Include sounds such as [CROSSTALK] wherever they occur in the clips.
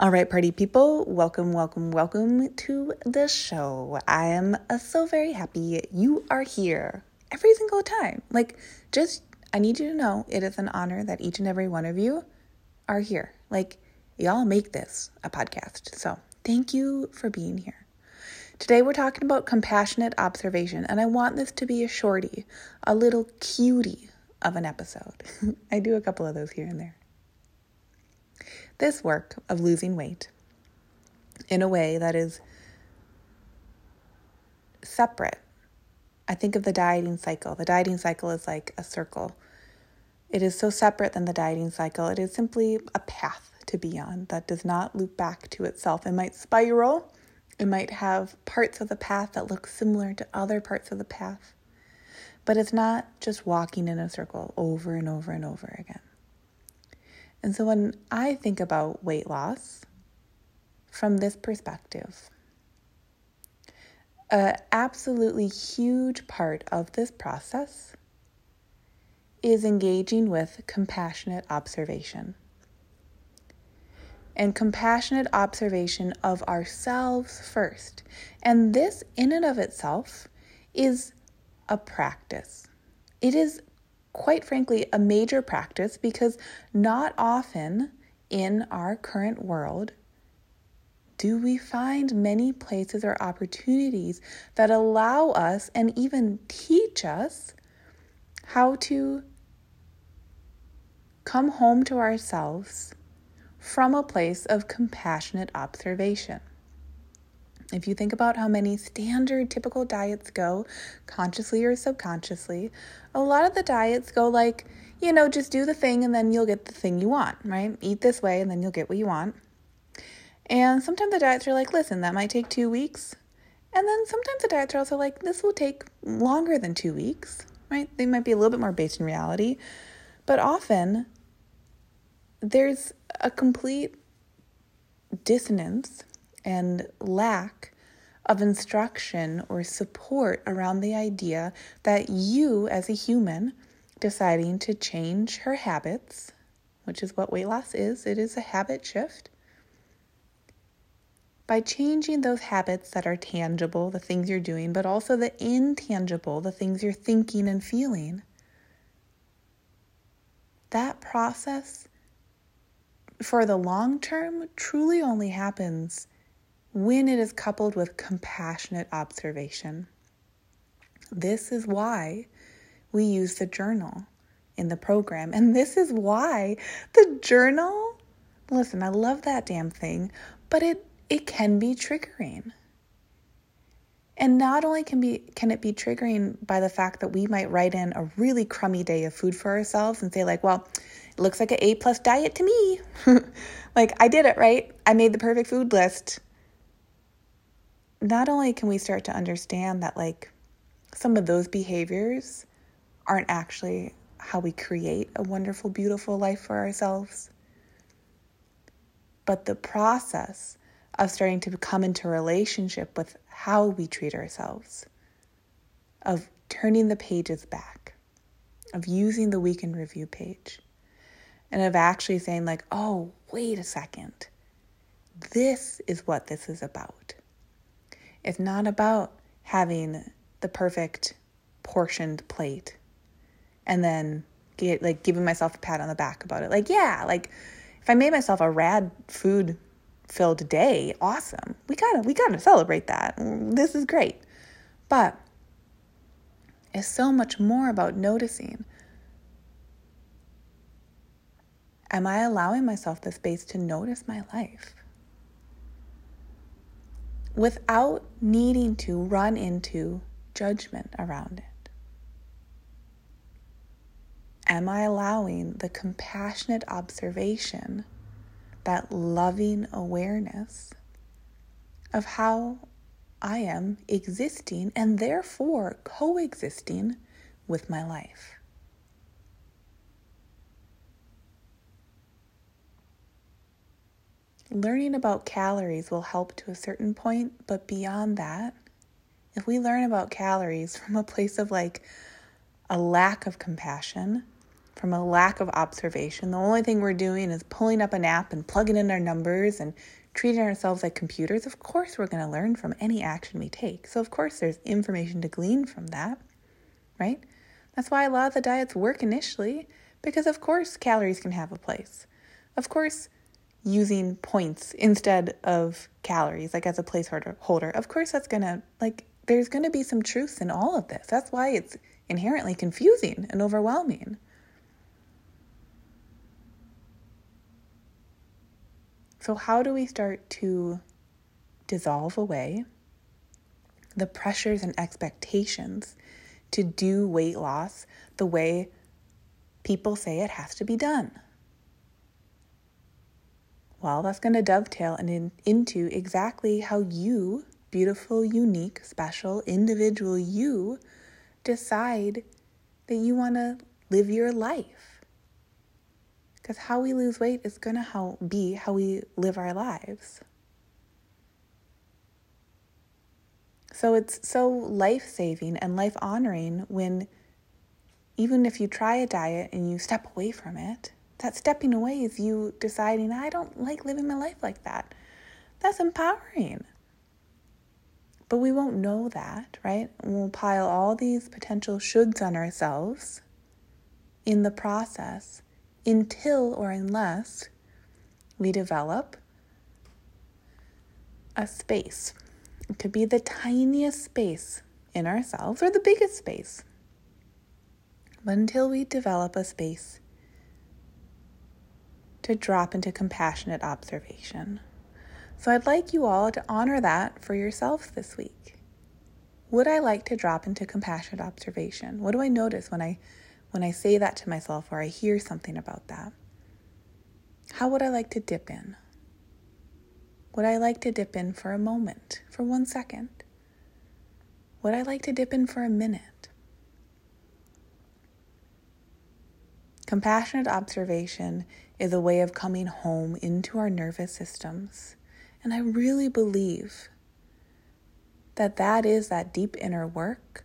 All right, party people, welcome, welcome, welcome to the show. I am so very happy you are here every single time. Like, just, I need you to know it is an honor that each and every one of you are here. Like, y'all make this a podcast. So, thank you for being here. Today, we're talking about compassionate observation, and I want this to be a shorty, a little cutie of an episode. [LAUGHS] I do a couple of those here and there this work of losing weight in a way that is separate. I think of the dieting cycle. The dieting cycle is like a circle. It is so separate than the dieting cycle. It is simply a path to be on that does not loop back to itself. It might spiral, it might have parts of the path that look similar to other parts of the path, but it's not just walking in a circle over and over and over again. And so when I think about weight loss from this perspective, an absolutely huge part of this process is engaging with compassionate observation. And compassionate observation of ourselves first. And this, in and of itself, is a practice. It is quite frankly, a major practice because not often in our current world do we find many places or opportunities that allow us and even teach us how to come home to ourselves from a place of compassionate observation. If you think about how many standard typical diets go, consciously or subconsciously, a lot of the diets go like, you know, just do the thing and then you'll get the thing you want, right? Eat this way and then you'll get what you want. And sometimes the diets are like, listen, that might take two weeks. And then sometimes the diets are also like, this will take longer than two weeks, right? They might be a little bit more based in reality. But often there's a complete dissonance and lack of instruction or support around the idea that you, as a human, deciding to change her habits, which is what weight loss is, it is a habit shift. By changing those habits that are tangible, the things you're doing, but also the intangible, the things you're thinking and feeling, that process for the long term truly only happens when it is coupled with compassionate observation. This is why we use the journal in the program. And this is why the journal, listen, I love that damn thing, but it it can be triggering. And not only can be can it be triggering by the fact that we might write in a really crummy day of food for ourselves and say like, well, it looks like an A plus diet to me. [LAUGHS] like I did it right. I made the perfect food list not only can we start to understand that, like, some of those behaviors aren't actually how we create a wonderful, beautiful life for ourselves, but the process of starting to come into relationship with how we treat ourselves, of turning the pages back, of using the weekend review page, and of actually saying, like, oh, wait a second, this is what this is about. It's not about having the perfect portioned plate and then get like giving myself a pat on the back about it. Like, yeah, like if I made myself a rad food filled day, awesome. We gotta we gotta celebrate that. This is great. But it's so much more about noticing. Am I allowing myself the space to notice my life? Without needing to run into judgment around it? Am I allowing the compassionate observation, that loving awareness of how I am existing and therefore coexisting with my life. Learning about calories will help to a certain point, but beyond that, if we learn about calories from a place of like a lack of compassion, from a lack of observation, the only thing we're doing is pulling up an app and plugging in our numbers and treating ourselves like computers, of course we're going to learn from any action we take. So, of course, there's information to glean from that, right? That's why a lot of the diets work initially, because of course calories can have a place. Of course, using points instead of calories, like as a placeholder holder, of course that's gonna like there's gonna be some truth in all of this. That's why it's inherently confusing and overwhelming. So, how do we start to dissolve away the pressures and expectations to do weight loss the way people say it has to be done? Well, that's going to dovetail and in, into exactly how you, beautiful, unique, special, individual you, decide that you want to live your life. Because how we lose weight is going to be how we live our lives. So it's so life saving and life honoring when, even if you try a diet and you step away from it, that stepping away is you deciding, I don't like living my life like that. That's empowering. But we won't know that, right? We'll pile all these potential shoulds on ourselves in the process until or unless we develop a space. It could be the tiniest space in ourselves or the biggest space. But until we develop a space to drop into compassionate observation. So I'd like you all to honor that for yourself this week. Would I like to drop into compassionate observation? What do I notice when I when I say that to myself or I hear something about that? How would I like to dip in? Would I like to dip in for a moment, for one second? Would I like to dip in for a minute? Compassionate observation is a way of coming home into our nervous systems. And I really believe that that is that deep inner work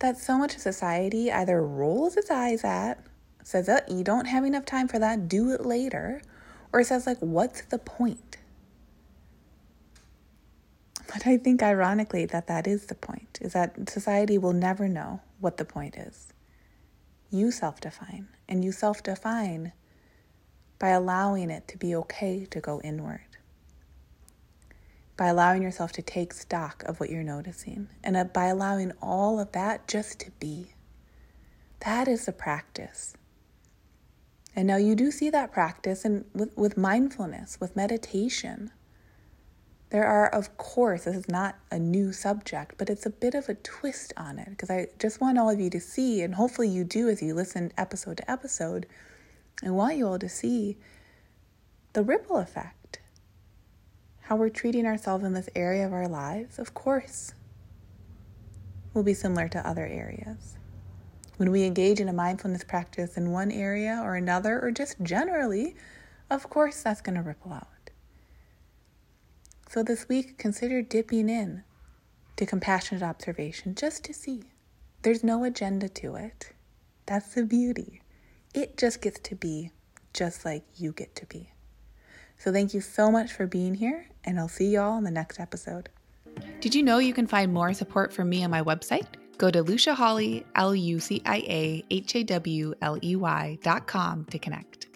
that so much of society either rolls its eyes at, says, oh, you don't have enough time for that, do it later, or says, like, what's the point? But I think ironically that that is the point, is that society will never know what the point is. You self define, and you self define by allowing it to be okay to go inward. By allowing yourself to take stock of what you're noticing, and uh, by allowing all of that just to be. That is the practice. And now you do see that practice and with, with mindfulness, with meditation. There are, of course, this is not a new subject, but it's a bit of a twist on it because I just want all of you to see, and hopefully you do as you listen episode to episode, I want you all to see the ripple effect. How we're treating ourselves in this area of our lives, of course, will be similar to other areas. When we engage in a mindfulness practice in one area or another, or just generally, of course, that's going to ripple out. So this week, consider dipping in to compassionate observation just to see. There's no agenda to it. That's the beauty. It just gets to be just like you get to be. So thank you so much for being here, and I'll see y'all in the next episode. Did you know you can find more support from me on my website? Go to Lucia Hawley, L U C I A H A W L E Y dot com to connect.